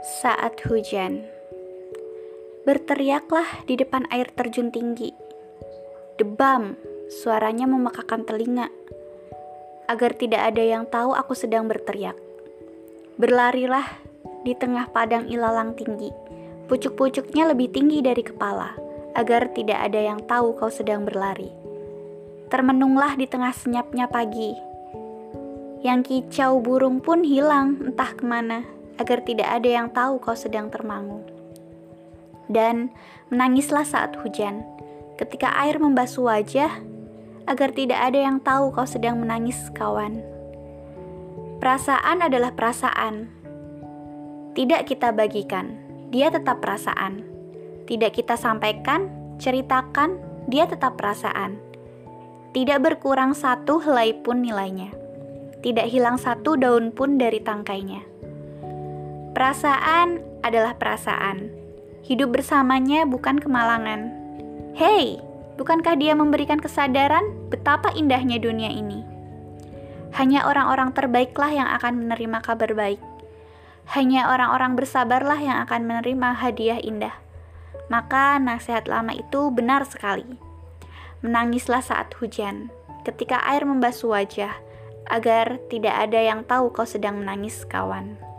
Saat hujan, berteriaklah di depan air terjun tinggi. Debam, suaranya memekakan telinga. Agar tidak ada yang tahu aku sedang berteriak. Berlarilah di tengah padang ilalang tinggi. Pucuk-pucuknya lebih tinggi dari kepala, agar tidak ada yang tahu kau sedang berlari. Termenunglah di tengah senyapnya pagi. Yang kicau burung pun hilang entah ke mana agar tidak ada yang tahu kau sedang termangu. Dan menangislah saat hujan, ketika air membasuh wajah, agar tidak ada yang tahu kau sedang menangis, kawan. Perasaan adalah perasaan. Tidak kita bagikan, dia tetap perasaan. Tidak kita sampaikan, ceritakan, dia tetap perasaan. Tidak berkurang satu helai pun nilainya. Tidak hilang satu daun pun dari tangkainya. Perasaan adalah perasaan. Hidup bersamanya bukan kemalangan. Hei, bukankah dia memberikan kesadaran betapa indahnya dunia ini? Hanya orang-orang terbaiklah yang akan menerima kabar baik. Hanya orang-orang bersabarlah yang akan menerima hadiah indah. Maka nasihat lama itu benar sekali. Menangislah saat hujan, ketika air membasuh wajah, agar tidak ada yang tahu kau sedang menangis, kawan.